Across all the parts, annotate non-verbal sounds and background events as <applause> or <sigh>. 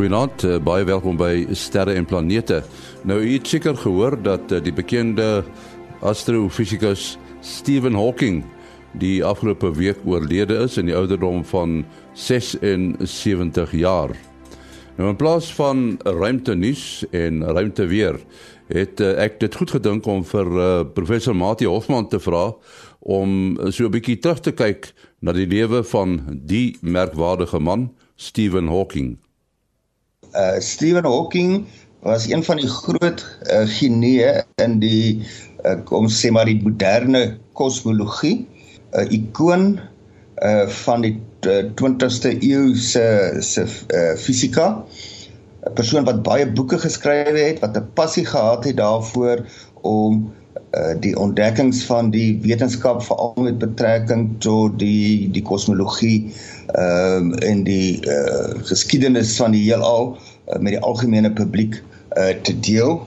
Goeienaand, uh, baie welkom by Sterre en Planete. Nou u het seker gehoor dat uh, die bekende astrofisikus Stephen Hawking die afgelope week oorlede is in die ouderdom van 76 jaar. Nou in plaas van ruimte nuus en ruimte weer, het uh, ek dit goed gedink om vir professor Mati Hofman te vra om so 'n bietjie terug te kyk na die lewe van die merkwaardige man, Stephen Hawking. Uh Stephen Hawking was een van die groot uh, genee in die uh, kom sê maar die moderne kosmologie, 'n uh, ikoon uh van die 20ste eeu se se uh, fisika. 'n Persoon wat baie boeke geskryf het, wat 'n passie gehad het daarvoor om uh die ontdekkings van die wetenskap veral met betrekking tot die die kosmologie ehm uh, en die uh geskiedenis van die heelal uh, met die algemene publiek uh te deel.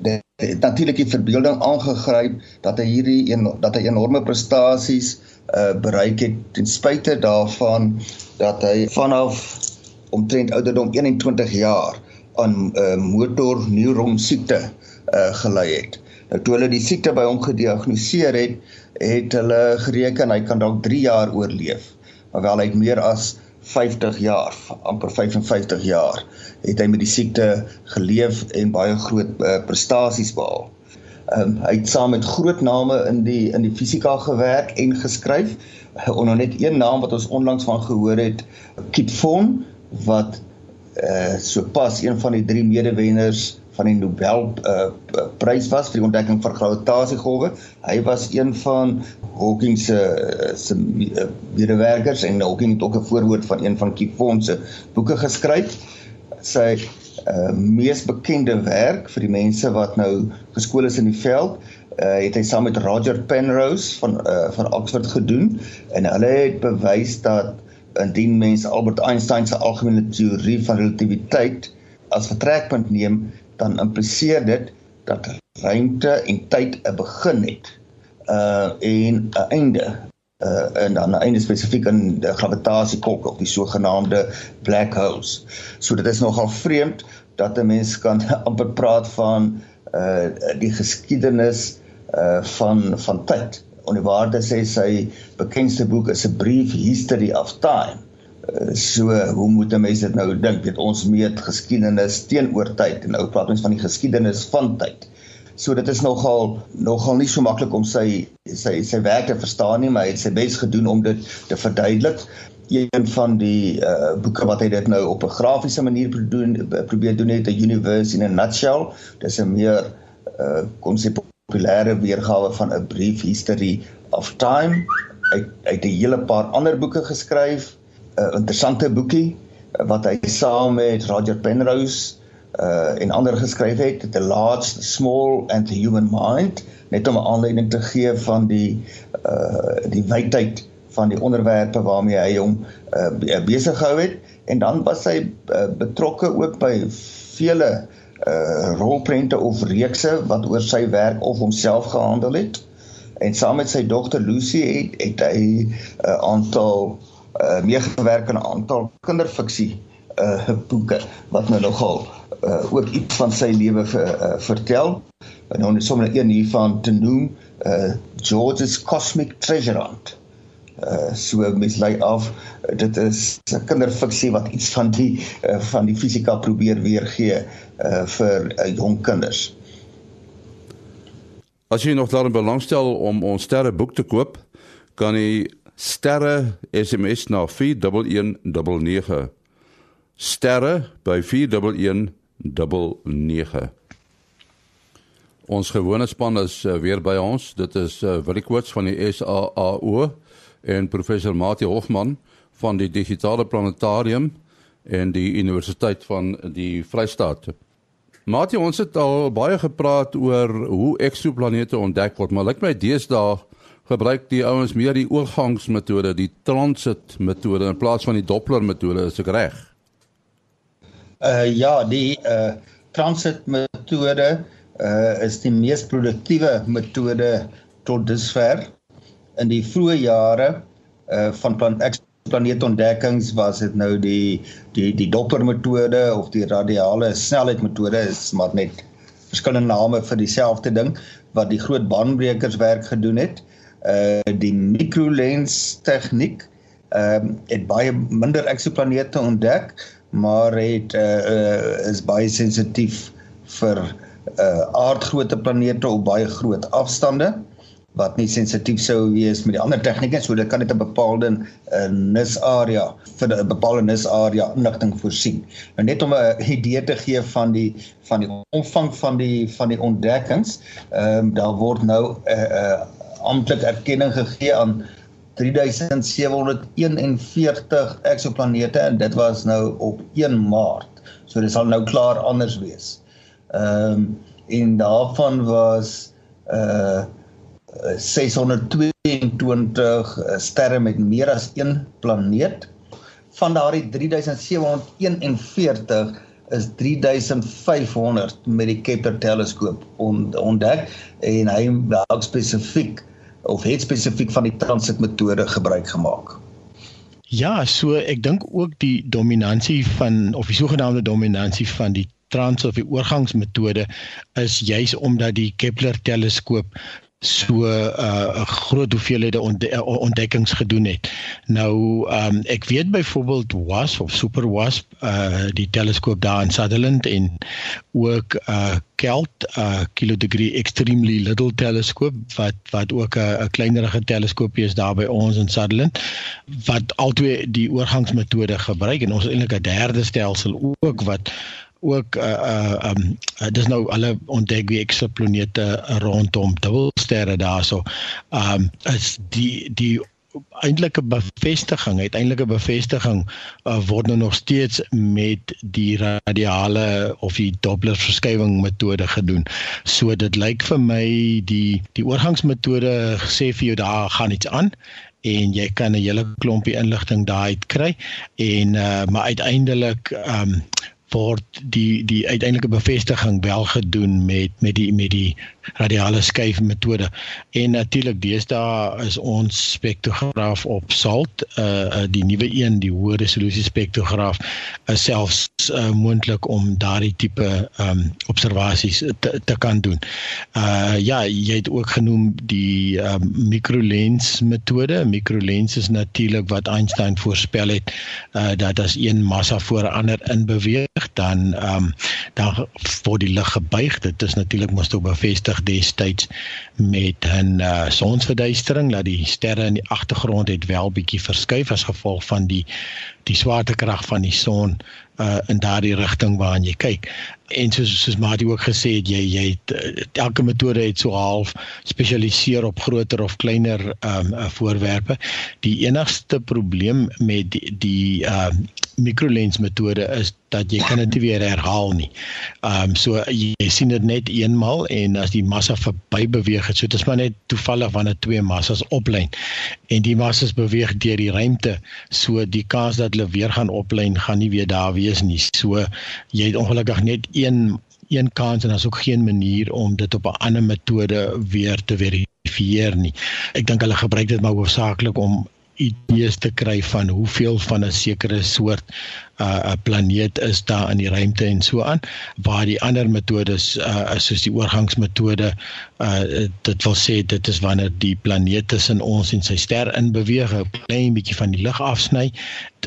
Dit het natuurlik die verbeelding aangegryp dat hy hierdie een dat hy enorme prestasies uh bereik het ten spyte daarvan dat hy vanaf omtrent ouderdom 21 jaar aan uh motor neuron siekte uh gelei het. Nou toe hulle die siekte by hom gediagnoseer het, het hulle gereken hy kan dalk 3 jaar oorleef. Maar wel hy het meer as 50 jaar, amper 55 jaar, het hy met die siekte geleef en baie groot uh, prestasies behaal. Ehm um, hy het saam met groot name in die in die fisika gewerk en geskryf. Onder net een naam wat ons onlangs van gehoor het, Kip Thorne wat uh so pas een van die drie medewenners van die Nobel uh, prys was vir die ontdekking van gravitasiegolwe. Hy was een van Hawking se se medewerkers en Hawking het ook 'n voorwoord van een van Kipon se boeke geskryf. Sy uh, mees bekende werk vir die mense wat nou geskool is in die veld, uh, het hy saam met Roger Penrose van uh, van Oxford gedoen en hulle het bewys dat indien mense Albert Einstein se algemene teorie van relativiteit as vertrekpunt neem, dan impliseer dit dat ruimte en tyd 'n begin het uh en 'n einde uh en dan 'n einde spesifiek in die gravitasiekolk of die sogenaamde black holes. So dit is nogal vreemd dat 'n mens kan <laughs> amper praat van uh die geskiedenis uh van van tyd. Onderwaarde sê sy bekendste boek is 'n brief history of time so hoe moet 'n mens dit nou dink? Weet ons meet geskiedenis teenoor tyd en nou praat ons van die geskiedenis van tyd. So dit is nogal nogal nie so maklik om sy sy sy werk te verstaan nie maar hy het sy bes gedoen om dit te verduidelik. Een van die uh, boeke wat hy dit nou op 'n grafiese manier doen probeer doen het 'n universe in a nutshell. Dis 'n meer uh, kom sê populêre weergawe van 'n brief history of time. Hy hy het 'n hele paar ander boeke geskryf uh, interessante boekie uh, wat hy saam met Roger Penrose uh en ander geskryf het, The the Small and the Human Mind, net om 'n aanleiding te gee van die uh die wydheid van die onderwerpe waarmee hy hom uh besig gehou het en dan was hy uh, betrokke ook by vele uh rolprente of reekse wat oor sy werk of homself gehandel het. En saam met sy dogter Lucy het, het hy 'n uh, aantal uh, meegewerk aan 'n aantal kinderfiksie uh boeke wat nou nogal uh ook iets van sy lewe uh, uh, vertel. En nou net sommer een hiervan te noem, uh George's Cosmic Treasure Hunt. Uh so mens lei af dit is 'n kinderfiksie wat iets van die uh, van die fisika probeer weergee uh vir uh, jong kinders. As jy nog daarin belangstel om ons sterre boek te koop, kan jy sterre SMS na 4119. Sterre by 4119. Ons gewone span is uh, weer by ons. Dit is uh, Willie Koorts van die SAAO en professor Mati Hofman van die Digitale Planetarium en die Universiteit van die Vrystaat. Mati, ons het al baie gepraat oor hoe eksoplanete ontdek word, maar lyk my deesdae gebruik die ouens meer die oorgangsmetode, die transit metode in plaas van die Doppler metode, is ek reg? Uh ja, die uh transit metode uh is die mees produktiewe metode tot dusver in die vroeë jare uh van plant eksoplaneetontdekkings was dit nou die die die Doppler metode of die radiale snelheidmetode is maar net verskillende name vir dieselfde ding wat die groot baanbrekers werk gedoen het. Uh die microlens tegniek ehm uh, het baie minder eksoplanete ontdek, maar het uh, uh is baie sensitief vir uh aardgrootte planete op baie groot afstande wat nie sensitief sou wees met die ander tegnieke so dit kan net 'n bepaalde uh, nisarea vir 'n bepaalde nisarea inligting voorsien. Nou net om 'n idee te gee van die van die omvang van die van die ontdekkings, ehm um, daar word nou 'n uh, uh, amptelike erkenning gegee aan 3741 eksoplanete en dit was nou op 1 Maart. So dit sal nou klaar anders wees. Ehm um, en daarvan was uh 622 eh, sterre met meer as een planeet. Van daardie 3741 is 3500 met die Kepler teleskoop ontdek en hy het spesifiek of het spesifiek van die transit metode gebruik gemaak. Ja, so ek dink ook die dominansie van of die sogenaamde dominansie van die trans of die oorgangsmetode is juis omdat die Kepler teleskoop so 'n uh, groot hoeveelhede ontdekkings gedoen het. Nou um, ek weet byvoorbeeld WASP of Super WASP uh die teleskoop daar in Sutherland en ook uh KELT uh Kilo Degree Extremely Little teleskoop wat wat ook 'n kleinerige teleskoopie is daar by ons in Sutherland wat altyd die oorgangsmetode gebruik en ons eintlik 'n derde stelsel ook wat ook uh uh um uh, dis nou alle ontdek wie eksoplanete rondom dubbelsterre daarso. Um is die die eintlike bevestiging, uiteindelike bevestiging uh, word nou nog steeds met die radiale of die Doppler verskywing metode gedoen. So dit lyk vir my die die oorgangsmetode sê vir jou daar gaan iets aan en jy kan 'n hele klompie inligting daai uit kry en uh, maar uiteindelik um word die die uiteindelike bevestiging wel gedoen met met die met die radiale skuif metode. En natuurlik deesdae is ons spektrograaf op SALT, uh die nuwe een, die hoë resolusie spektrograaf, is selfs uh, moontlik om daardie tipe um observasies te, te kan doen. Uh ja, jy het ook genoem die um microlens metode. Microlens is natuurlik wat Einstein voorspel het uh dat as een massa voor 'n ander in beweeg, dan um dan word die lig gebuig. Dit is natuurlik mos toe bevestig bevestig destyds met 'n uh, sonsverduistering dat die sterre in die agtergrond het wel bietjie verskuif as gevolg van die die swaartekrag van die son uh, in daardie rigting waarna jy kyk. En soos soos Mati ook gesê het, jy jy het, uh, elke metode het so half spesialiseer op groter of kleiner um uh, voorwerpe. Die enigste probleem met die die um microlens metode is dat jy kan dit weer herhaal nie. Ehm um, so jy, jy sien dit net eenmal en as die massa verby beweeg het, so dit is maar net toevallig wanneer twee massas oplyn en die massas beweeg deur die ruimte, so die kans dat hulle weer gaan oplyn gaan nie weer daar wees nie. So jy het ongelukkig net een een kans en daar's ook geen manier om dit op 'n ander metode weer te verifieer nie. Ek dink hulle gebruik dit maar hoofsaaklik om idees te kry van hoeveel van 'n sekere soort 'n uh, planeet is daar in die ruimte en so aan waar die ander metodes uh, soos die oorgangsmetode uh, dit wil sê dit is wanneer die planeet tussen ons en sy ster in beweeg 'n klein bietjie van die lig afsny.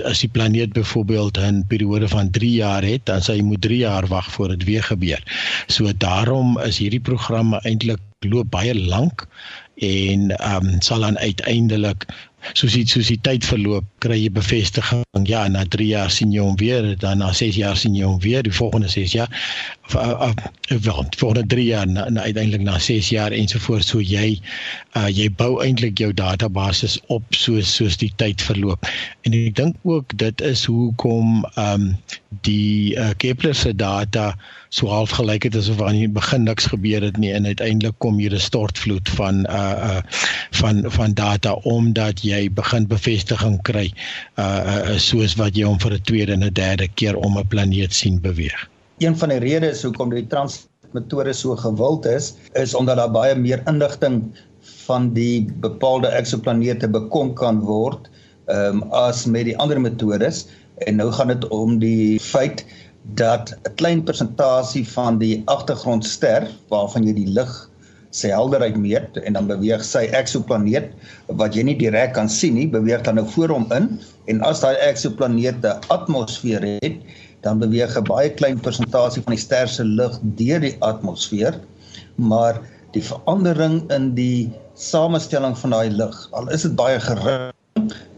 As die planeet byvoorbeeld 'n periode van 3 jaar het dan sal jy moet 3 jaar wag voor dit weer gebeur. So daarom is hierdie programme eintlik loop baie lank en ehm um, sal dan uiteindelik soos iets soos die tyd verloop kry jy bevestiging ja na 3 jaar sien jy hom weer dan na 6 jaar sien jy hom weer die volgende 6 jaar of, of, of wel volgende 3 jaar na, na uiteindelik na 6 jaar ensovoorts so jy uh, jy bou eintlik jou database op soos soos die tyd verloop. En ek dink ook dit is hoekom ehm um, die uh, Kepler se data so half gelyk het asof aan die begin niks gebeur het nie en uiteindelik kom hier 'n stortvloed van uh uh van van data omdat jy begin bevestiging kry uh uh soos wat jy hom vir 'n tweede en 'n derde keer om 'n planeet sien beweeg. Een van die redes hoekom die transmetode so gewild is, is omdat daar baie meer inligting van die bepaalde eksoplanete bekom kan word ehm um, as met die ander metodes en nou gaan dit om die feit dat 'n klein persentasie van die agtergrondster waarvan jy die lig sy helderheid meet en dan beweeg sy eksoplaneet wat jy nie direk kan sien nie, beweeg dan nou voor hom in. En as daai eksoplaneet 'n atmosfeer het, dan beweeg 'n baie klein persentasie van die ster se lig deur die atmosfeer, maar die verandering in die samestelling van daai lig, al is dit baie gering,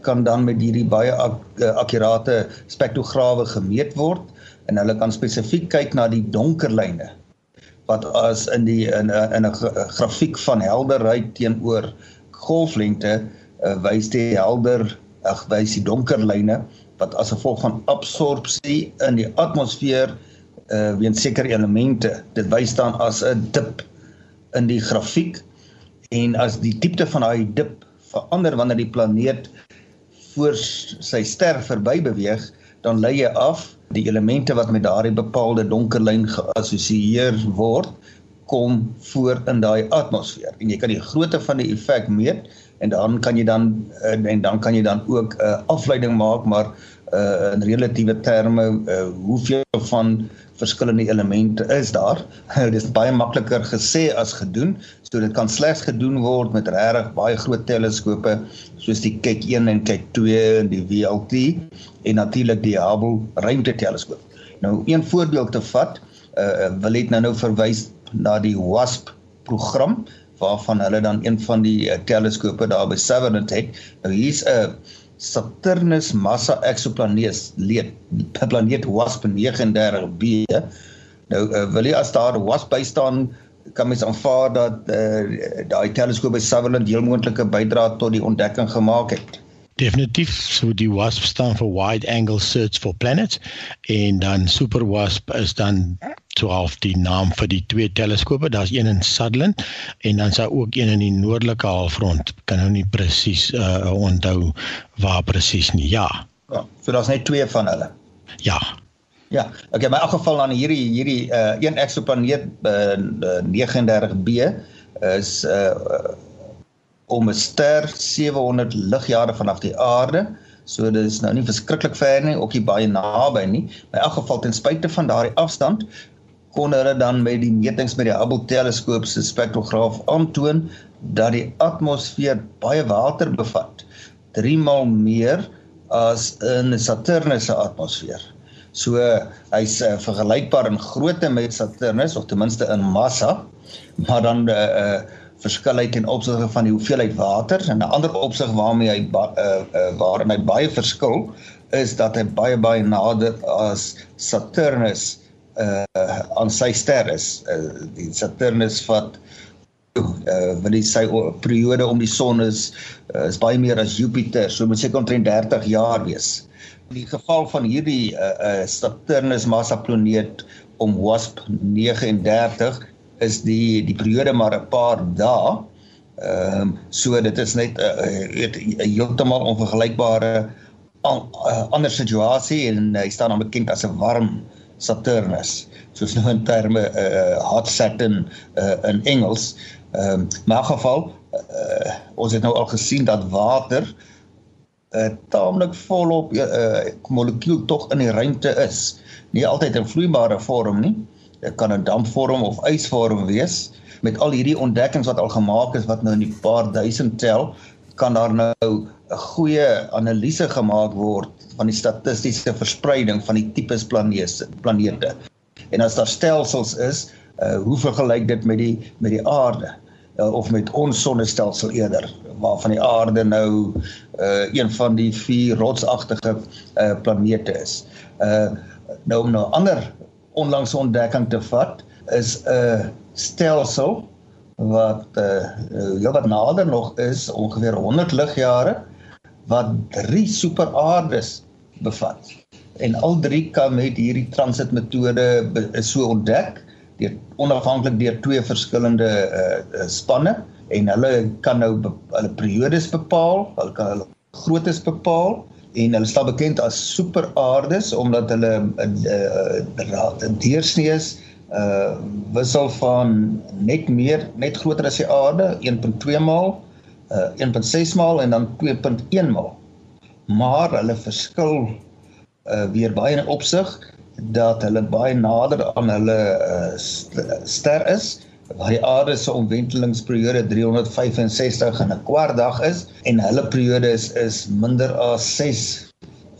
kan dan met hierdie baie ak eh, akkurate spektrograwe gemeet word. En hulle kan spesifiek kyk na die donker lyne wat as in die in 'n in 'n grafiek van helderheid teenoor golflengte uh, wys die helder ag wys die donker lyne wat as gevolg van absorpsie in die atmosfeer uh weens sekere elemente. Dit wys dan as 'n dip in die grafiek en as die diepte van daai dip verander wanneer die planeet voor sy ster verby beweeg dan lei jy af die elemente wat met daardie bepaalde donker lyn geassosieer word kom voor in daai atmosfeer. En jy kan die grootte van die effek meet en dan kan jy dan en dan kan jy dan ook 'n uh, afleiding maak maar uh, in relatiewe terme uh, hoeveel van verskillende elemente is daar. <laughs> Dit is baie makliker gesê as gedoen. So dit kan slegs gedoen word met regtig baie groot teleskope soos die Keck 1 en Keck 2 en die VLT en natuurlik die Hubble ruimteteleskoop. Nou een voorbeeld te vat, uh, wil ek nou nou verwys na die WASP program waarvan hulle dan een van die uh, teleskope daar by Severn het. Nou hier's 'n uh, Saturnus massa exoplaneet leed planeet WASP 39b. Nou uh, wil jy as daar WASP by staan kan mens aanvaar dat uh, daai teleskoop by Sutherland heel moontlike bydrae tot die ontdekking gemaak het. Definitief so die WASP staan vir Wide Angle Search for Planets en dan Super WASP is dan 12 die naam vir die twee teleskope. Daar's een in Sutherland en dan is daar ook een in die noordelike halfrond. Kan nou nie presies uh onthou waar presies nie. Ja. Ja, so daar's net twee van hulle. Ja. Ja, okay, maar in elk geval dan hierdie hierdie uh een eksoplaneet uh, uh 39b is uh om 'n ster 700 ligjare vanaf die aarde. So dit is nou nie verskriklik ver nie, ook nie baie naby nie. Maar in elk geval ten spyte van daardie afstand kon hulle dan met die metings met die Hubble teleskoop se spektrograaf aantoon dat die atmosfeer baie water bevat. 3 maal meer as in Saturnus se atmosfeer. So hy's uh, vergelykbaar in grootte met Saturnus of ten minste in massa, maar dan uh, eh, uh, eh, verskil hy ten opsigte van die hoeveelheid water en 'n ander opsig waarmee hy uh, uh, waarin hy baie verskil is dat hy baie baie nader as Saturnus uh aan sy ster is. Uh, die Saturnus vat uh wil hy sy periode om die son is uh, is baie meer as Jupiter, so moet seker omtrent 30 jaar wees. In die geval van hierdie uh, uh Saturnus massa planeet om WASP 39 is die die periode maar 'n paar dae. Ehm um, so dit is net 'n uh, heeltemal onvergelykbare an, uh, ander situasie en hy staan dan bekend as 'n warm Saturnus soos nou in terme uh, hot Saturn uh, in Engels. Ehm um, maar in geval uh, ons het nou al gesien dat water uh, taamlik volop 'n uh, molekuul tog in die ruimte is. Nie altyd in vloeibare vorm nie. Dit kan 'n dampvorm of ysvorm wees. Met al hierdie ontdekkings wat al gemaak is wat nou in die paar duisend tel, kan daar nou 'n goeie analise gemaak word van die statistiese verspreiding van die tipes planete planete. En as daar stelsels is, uh, hoe vergelyk dit met die met die aarde uh, of met ons sonnestelsel eerder waarvan die aarde nou uh, een van die vier rotsagtige uh, planete is. Uh nou om nou ander onlangs ontdekking te vat is 'n stelsel wat uh ja wat nader nog is ongeveer 100 ligjare wat drie superaardes bevat. En al drie kan met hierdie transitmetode is so ontdek deur onafhanklik deur twee verskillende uh, spanne. En hulle kan nou hulle periodes bepaal, hulle kan hulle groottes bepaal. En hulle staan bekend as superaardes omdat hulle 'n uh, uh, uh, deursnee is uh wissel van net meer net groter as die aarde 1.2 maal uh 1.6 maal en dan 2.1 maal. Maar hulle verskil uh weer baie in opsig dat hulle baie nader aan hulle uh, ster is waar die aarde se omwentelingsperiode 365 en 'n kwart dag is en hulle periode is, is minder as 6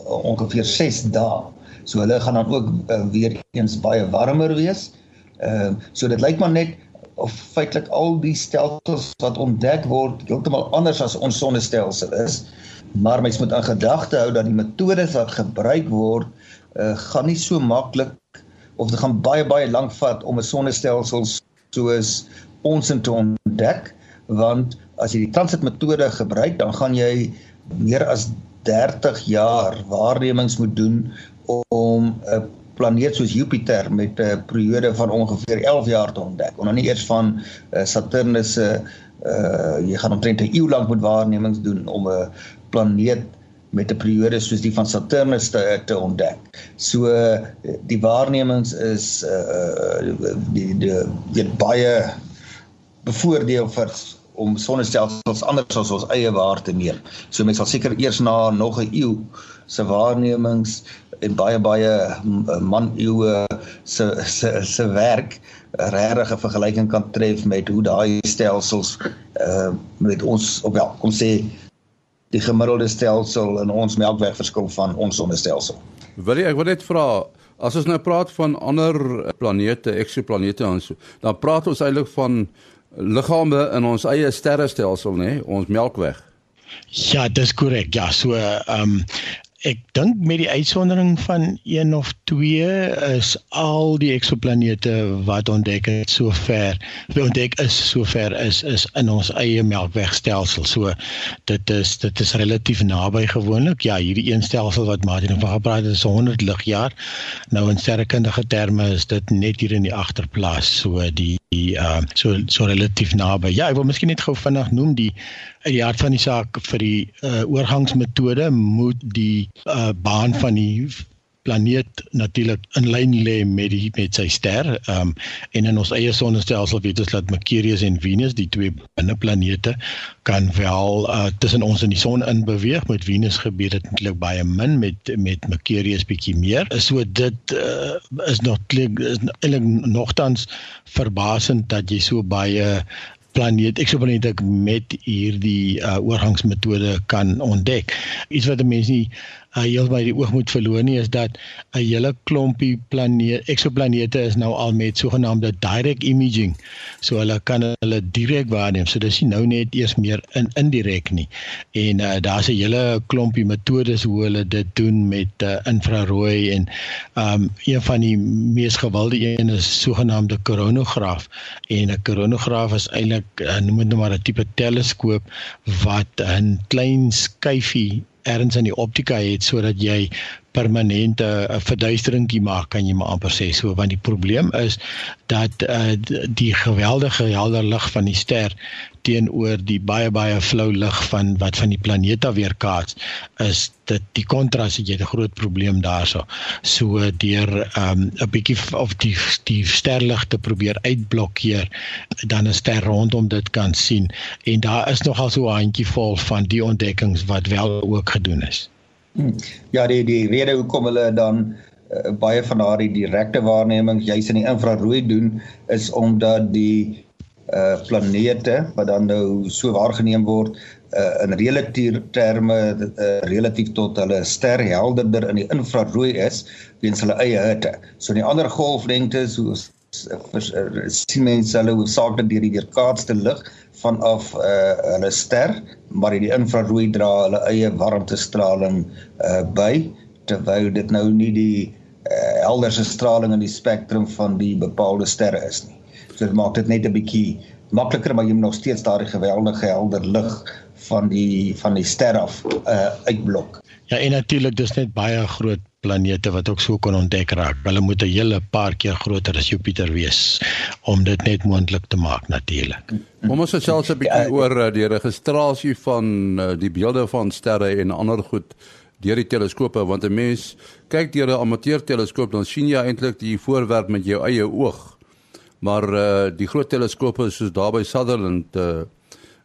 ongeveer 6 dae. So hulle gaan dan ook uh, weer eens baie warmer wees. Ehm uh, so dit lyk maar net of feitelik al die stelsels wat ontdek word heeltemal anders as ons sonnestelsel is. Maar mens moet aan gedagte hou dat die metodes wat gebruik word uh, gaan nie so maklik of dit gaan baie baie lank vat om 'n sonnestelsel soos ons in te ontdek want as jy die transitmetode gebruik dan gaan jy meer as 30 jaar waarnemings moet doen om 'n planeet soos Jupiter met 'n periode van ongeveer 11 jaar te ontdek. Onder nie eers van uh, Saturnus se uh, jy gaan omtrent 'n eeu lank moet waarnemings doen om 'n planeet met 'n periode soos die van Saturnus te te ontdek. So die waarnemings is uh die die die baie bevoordeel vir om sonnestelsels anders as ons eie waar te neem. So mense sal seker eers na nog 'n eeu se waarnemings en baie baie man eeue se se se werk regtig 'n vergelyking kan tref met hoe daai stelsels uh met ons op wel kom sê die gemiddelde stelsel in ons melkweg verskil van ons sonnestelsel. Wil jy ek wil net vra as ons nou praat van ander planete, eksoplanete en so, dan praat ons eintlik van liggame in ons eie sterrestelsel nê, nee? ons melkweg. Ja, dis korrek. Ja, so ehm um, Ek dink met die uitsondering van een of twee is al die eksoplanete wat ontdek het sover, wat ontdek is sover is is in ons eie Melkwegstelsel. So dit is dit is relatief naby gewoonlik. Ja, hierdie een stelsel wat Martin van gepraat het is 100 ligjaar. Nou in sterrekundige terme is dit net hier in die agterplaas. So die die uh so so relatief naby. Ja, ek wil miskien net gou vinnig noem die uit die hart van die saak vir die uh oorgangsmetode moet die uh baan van die planeet natuurlik in lyn lê met die met sy ster. Ehm um, en in ons eie sonnestelsel weet ons dat Mercurius en Venus, die twee binneplanete, kan wel uh, tussen ons en die son in beweeg. Met Venus gebeur dit eintlik baie min met met Mercurius bietjie meer. So dit uh, is nog eintlik nogtans verbasend dat jy so baie planeet eksoplanete met hierdie uh, oorgangsmetode kan ontdek. Iets wat mense nie uh, heeltemal die oog moet verloor nie is dat 'n hele klompie planeet eksoplanete is nou al met sogenaamde direct imaging. So hulle kan hulle direk waarneem. So dis nou net eers meer in indirek nie. En uh, daar's 'n hele klompie metodes hoe hulle dit doen met uh, infrarooi en um een van die mees gewilde een is sogenaamde koronograaf. En 'n koronograaf is eintlik uh, noem dit nou maar 'n tipe teleskoop wat 'n klein skyfie erns in die optika het sodat jy permanente 'n uh, verduisteringkie maak kan jy maar amper sê. So want die probleem is dat uh, die geweldige helder lig van die ster teenoor die baie baie flou lig van wat van die planeet af weerkaats is dit die kontras het jy 'n groot probleem daarso so. Deur 'n um, bietjie of die die sterlig te probeer uitblokkeer dan 'n ster rondom dit kan sien. En daar is nogal so 'n handjie vol van die ontdekkings wat wel ook gedoen is. Hmm. Ja, die die rede hoekom hulle dan uh, baie van daardie direkte waarnemings juis in die infrarooi doen is omdat die uh planete wat dan nou so waargeneem word uh in relatief terme uh, relatief tot hulle ster helderder in die infrarooi is weens hulle eie hitte. So in die ander golflengtes hoe sien mense hulle hoofsaaklik deur die weerkaatste lig vanaf uh hulle ster maar die infrarooi dra hulle eie warmtestraling uh by terwyl dit nou nie die uh, helderste straling in die spektrum van die bepaalde sterre is nie. Dit maak dit net 'n bietjie makliker maar jy moet nog steeds daardie geweldige helder lig van die van die ster af uh uitblok. Ja en natuurlik dis net baie groot planete wat ook so kon ontdek raak. Hulle moet 'n hele paar keer groter as Jupiter wees om dit net moontlik te maak natuurlik. Kom ons gesels 'n bietjie ja, oor uh, die registrasie van uh, die beelde van sterre en ander goed deur die teleskope want 'n mens kyk deur 'n amateur teleskoop dan sien jy eintlik die voorwerp met jou eie oog. Maar uh, die groot teleskope soos daar by Sutherland uh,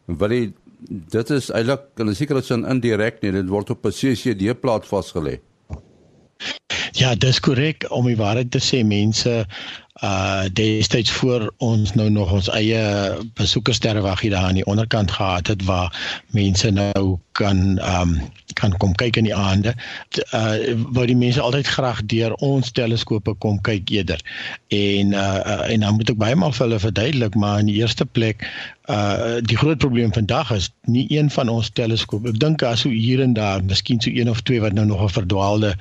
wil jy dit is eintlik in 'n sekere sin indirek nie, dit word op 'n CCD plaat vasgelê. Ja, dis korrek om die waarheid te sê mense uh destyds voor ons nou nog ons eie besoekersterrewag hier daar aan die onderkant gehad het waar mense nou kan um kan kom kyk in die aande. Uh waar die mense altyd graag deur ons teleskope kom kyk eerder. En uh, uh en dan moet ek baie maal vir hulle verduidelik maar in die eerste plek uh die groot probleem vandag is nie een van ons teleskope. Ek dink as so hier en daar miskien so een of twee wat nou nog 'n verdwaalde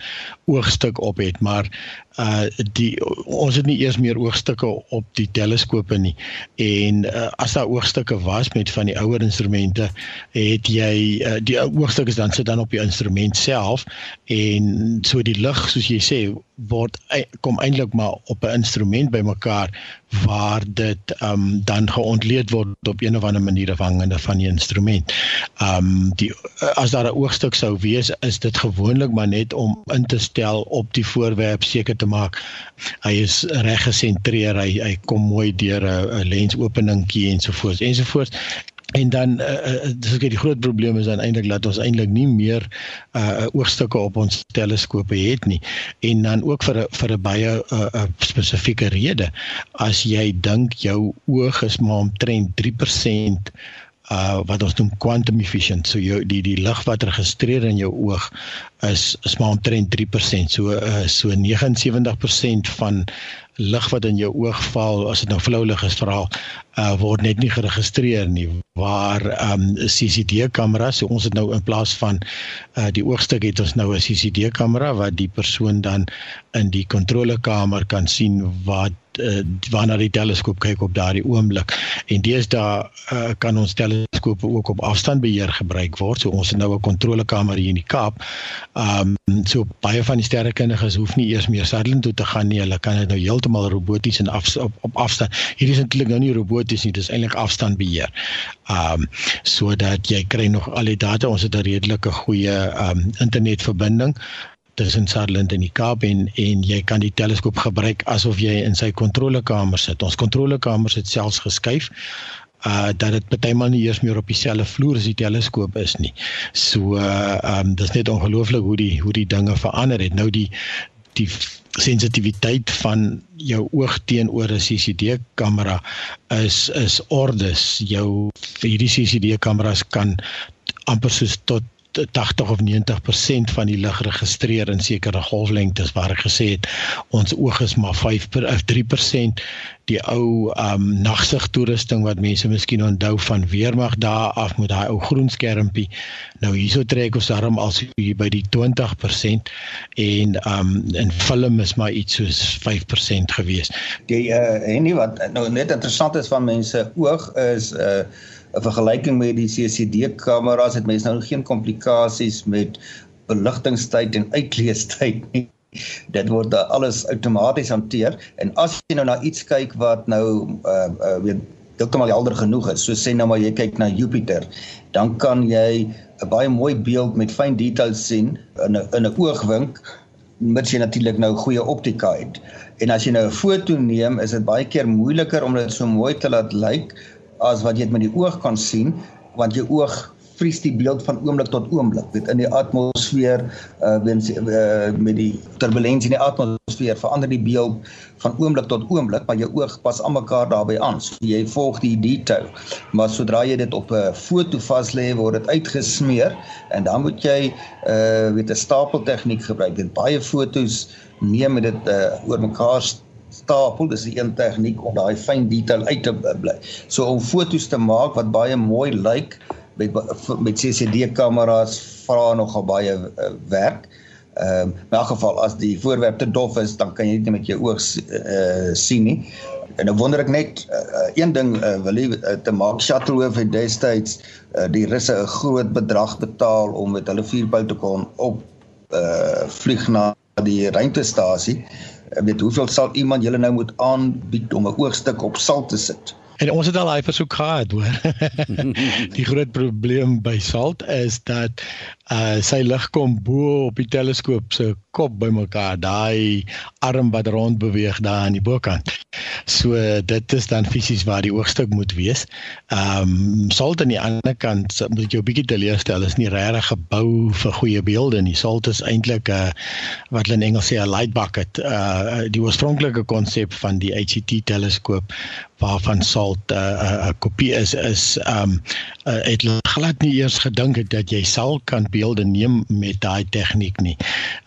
oogstuk op het maar uh die ons het nie eers meer oogstukke op die teleskope nie. En uh, as daar oogstukke was met van die ouer instrumente het jy uh, die oogstukke dan sit dan op die instrument self en so die lig soos jy sê word kom eintlik maar op 'n instrument bymekaar waar dit um dan geontleed word op een of ander manier afhangende van die instrument. Um die as daar 'n oogstuk sou wees, is dit gewoonlik maar net om in te stel op die voorwerp seker te maak hy is reg gesentreer, hy hy kom mooi deur 'n lensopeningkie ensovoorts ensovoorts en dan uh, dis ek die groot probleem is dan eintlik dat ons eintlik nie meer uh oogstukke op ons teleskope het nie. En dan ook vir 'n vir 'n baie uh, spesifieke rede. As jy dink jou oog is maar omtrent 3% uh wat ons noem quantum efficient. So jou die die lig wat registreer in jou oog is is maar omtrent 3% so uh, so 79% van lig wat in jou oog val as dit nou flou lig is veral uh, word net nie geregistreer nie. Waar um CCD kameras so ons het nou in plaas van uh, die oogstuk het ons nou 'n CCD kamera wat die persoon dan in die kontrolekamer kan sien wat uh, wanneer die teleskoop kyk op daardie oomblik. En deesdae uh, kan ons teleskope ook op afstandbeheer gebruik word. So ons het nou 'n kontrolekamer hier in die Kaap. Um so baie van die sterrekundiges hoef nie eers meer Sutherland toe te gaan nie. Hulle kan dit nou heeltemal roboties en af, op, op afstand hierdie is eintlik nou nie roboties nie dis eintlik afstandbeheer um sodat jy kry nog al die data. Ons het 'n redelike goeie um internetverbinding tussen Sutherland en die Kaap en en jy kan die teleskoop gebruik asof jy in sy kontrolekamer sit. Ons kontrolekamer sit selfs geskuif uh dat dit partymal nie eers meer op dieselfde vloer as die teleskoop is nie. So uh um dis net ongelooflik hoe die hoe die dinge verander het. Nou die die sensitiwiteit van jou oog teenoor 'n CCD kamera is is ordes. Jou hierdie CCD kameras kan amper soos tot 80 of 90% van die lig registreer in sekere golflengtes waar ek gesê het ons oog is maar 5 per of 3% die ou um nagsig toerusting wat mense miskien onthou van weermag daar af met daai ou groen skermpie nou hierso trek ons daarom al hier by die 20% en um in film is maar iets soos 5% gewees. Die uh en nie wat nou net interessant is van mense oog is uh 'n vergelyking met die CCD kameras het mense nou geen komplikasies met beligtingstyd en uitleestyd nie. Dit word alles outomaties hanteer en as jy nou na iets kyk wat nou uh uh weet heeltemal helder genoeg is, so sê nou maar jy kyk na Jupiter, dan kan jy 'n baie mooi beeld met fyn details sien in 'n in 'n oogwink mits jy natuurlik nou goeie optika het. En as jy nou 'n foto neem, is dit baie keer moeiliker om dit so mooi te laat lyk as wat jy met die oog kan sien want jou oog vries die beeld van oomblik tot oomblik. Weet in die atmosfeer uh, weens, uh met die turbulensie in die atmosfeer verander die beeld van oomblik tot oomblik maar jou oog pas aan mekaar daarbey aan. So jy volg die detail. Maar sodra jy dit op 'n foto vas lê word dit uitgesmeer en dan moet jy uh weet 'n stapel tegniek gebruik. Dit baie fotos neem met dit uh oor mekaar stapel dis 'n een tegniek om daai fyn detail uit te bly. So om fotos te maak wat baie mooi lyk met met CCD kameras vra nogal baie uh, werk. Ehm um, in elk geval as die voorwerp te dof is, dan kan jy dit nie met jou oog uh, sien nie. En nou wonder ek net uh, een ding uh, wil jy uh, te maak Shuttleworth het destyds uh, die russe 'n groot bedrag betaal om met hulle vuurpyl te kon op uh, vlieg na die ruimtestasie weet hoeveel sal iemand julle nou moet aanbied om 'n oogstuk op sal te sit. En ons het al daai versoek gehad hoor. <laughs> die groot probleem by salt is dat uh sy lig kom bo op die teleskoop se kop bymekaar, daai arm wat rond beweeg daar aan die bokant. So dit is dan fisies waar die oogstuk moet wees. Ehm um, salt aan die ander kant moet jy 'n bietjie teleurstel, is nie regtig gebou vir goeie beelde nie. Salt is eintlik 'n uh, wat hulle in Engels sê 'n light bucket. Uh die oorspronklike konsep van die HCT teleskoop waarvan salt 'n uh, 'n uh, kopie is is ehm um, uh, het glad nie eers gedink het dat jy sal kan beelde neem met daai tegniek nie.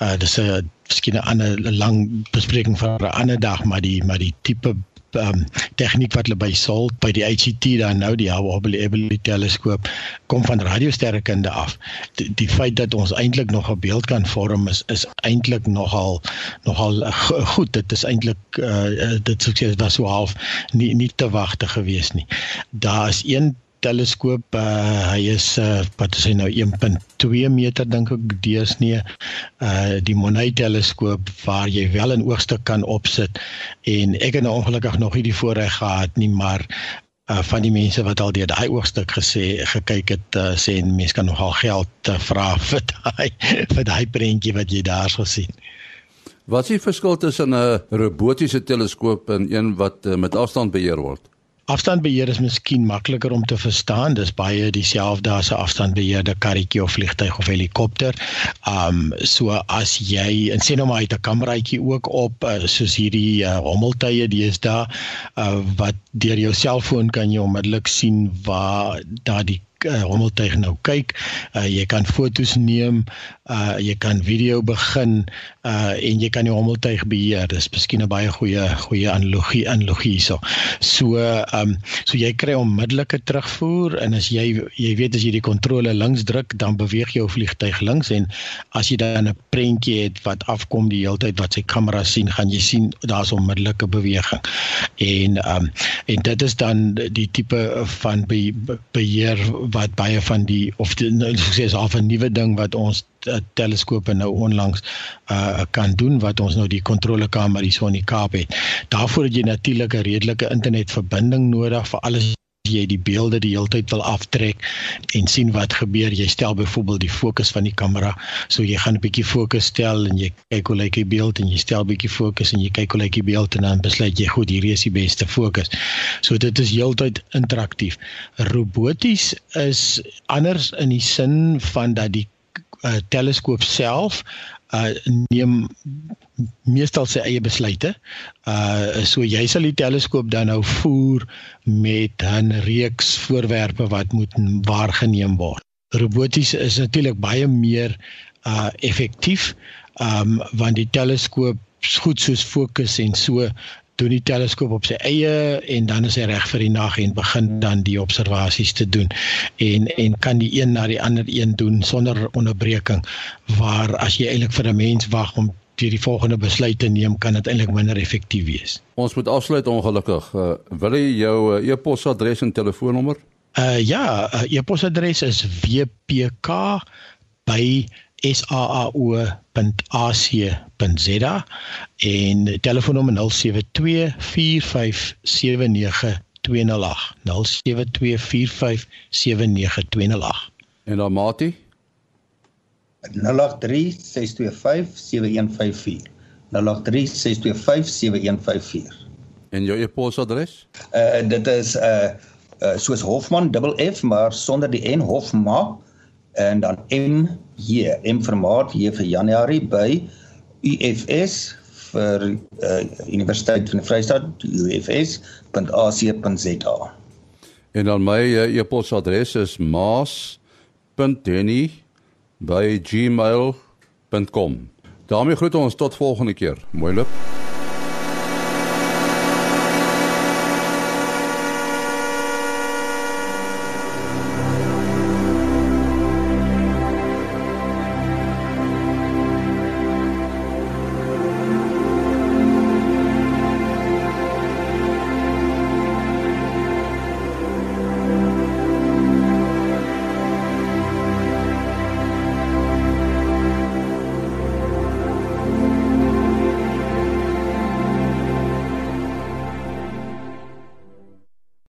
Uh dis 'n miskien 'n ander lang bespreking vir 'n ander dag, maar die maar die tipe um, tegniek wat hulle by Salt by die HCT dan nou die Hubble Hubble teleskoop kom van radiosterrekunde af. Die, die feit dat ons eintlik nog 'n beeld kan vorm is is eintlik nogal nogal goed. Dit is eintlik uh, dit sou sê dit was so half nie nie te wagte gewees nie. Daar is een teleskoop uh, hy is uh, wat is hy nou 1.2 meter dink ek deursnee uh die Monet teleskoop waar jy wel 'n oogstuk kan opsit. En ek het nou ongelukkig nog nie die voorreg gehad nie maar uh van die mense wat al deur daai oogstuk gesê gekyk het uh, sê en mense kan nogal geld uh, vra <laughs> vir daai vir daai prentjie wat jy daar gesien Wat is die verskil tussen 'n robotiese teleskoop en een wat uh, met afstand beheer word? Afstandbeheer is miskien makliker om te verstaan. Dis baie dieselfde as 'n afstandbeheerde karretjie of vliegtyg of helikopter. Um so as jy en sien nou maar uit 'n kameraitjie ook op uh, soos hierdie uh, hommeltuie deesdae uh, wat deur jou selfoon kan jy onmiddellik sien waar daai uh, hommeltuig nou kyk. Uh, jy kan fotos neem, uh, jy kan video begin uh, en jy kan die hommeltuig beheer. Dis miskien 'n baie goeie goeie analogie analogie hierso. So ehm um, so jy kry onmiddellike terugvoer en as jy jy weet as jy die kontrole links druk, dan beweeg jou vliegtuig links en as jy dan 'n prentjie het wat afkom die hele tyd wat sy kamera sien, gaan jy sien daar's onmiddellike beweging. En ehm um, en dit is dan die tipe van be, beheer wat baie van die of die, nou, sê is al 'n nuwe ding wat ons uh, teleskope nou onlangs uh, kan doen wat ons nou die kontrolekamer hier so in die Kaap het. Daarvoor het jy natuurlik 'n redelike internetverbinding nodig vir alles jy die beelde die hele tyd wil aftrek en sien wat gebeur. Jy stel byvoorbeeld die fokus van die kamera. So jy gaan 'n bietjie fokus stel en jy kyk hoe lyk die beeld en jy stel bietjie fokus en jy kyk hoe lyk die beeld en dan besluit jy goed hierdie is die beste fokus. So dit is heeltyd interaktief. Roboties is anders in die sin van dat die uh, teleskoop self uh neem meestal sy eie besluite. Uh so jy sal die teleskoop dan nou voer met 'n reeks voorwerpe wat moet waargeneem word. Roboties is natuurlik baie meer uh effektief um want die teleskoop goed soos fokus en so doen die teleskoop op sy eie en dan is hy reg vir die nag en begin dan die observasies te doen en en kan die een na die ander een doen sonder onderbreking waar as jy eintlik vir 'n mens wag om deur die volgende besluit te neem kan dit eintlik minder effektief wees. Ons moet afsluit ongelukkig. Uh, wil jy jou uh, e-posadres en telefoonnommer? Uh ja, uh, e-posadres is wpk by saao.ac.za en telefoonnommer 0724579208 0724579208 en dan Mati? 0836257154 0836257154 en jou e-posadres? Uh dit is uh, uh soos Hofman dubbel F maar sonder die N Hofma en dan M J M vir Maart J vir Januarie by UFS vir uh, Universiteit van die Vrystaat ufs.ac.za. En dan my uh, e-posadres is maas.denny@gmail.com. daarmee groet ons tot volgende keer. Mooi loop.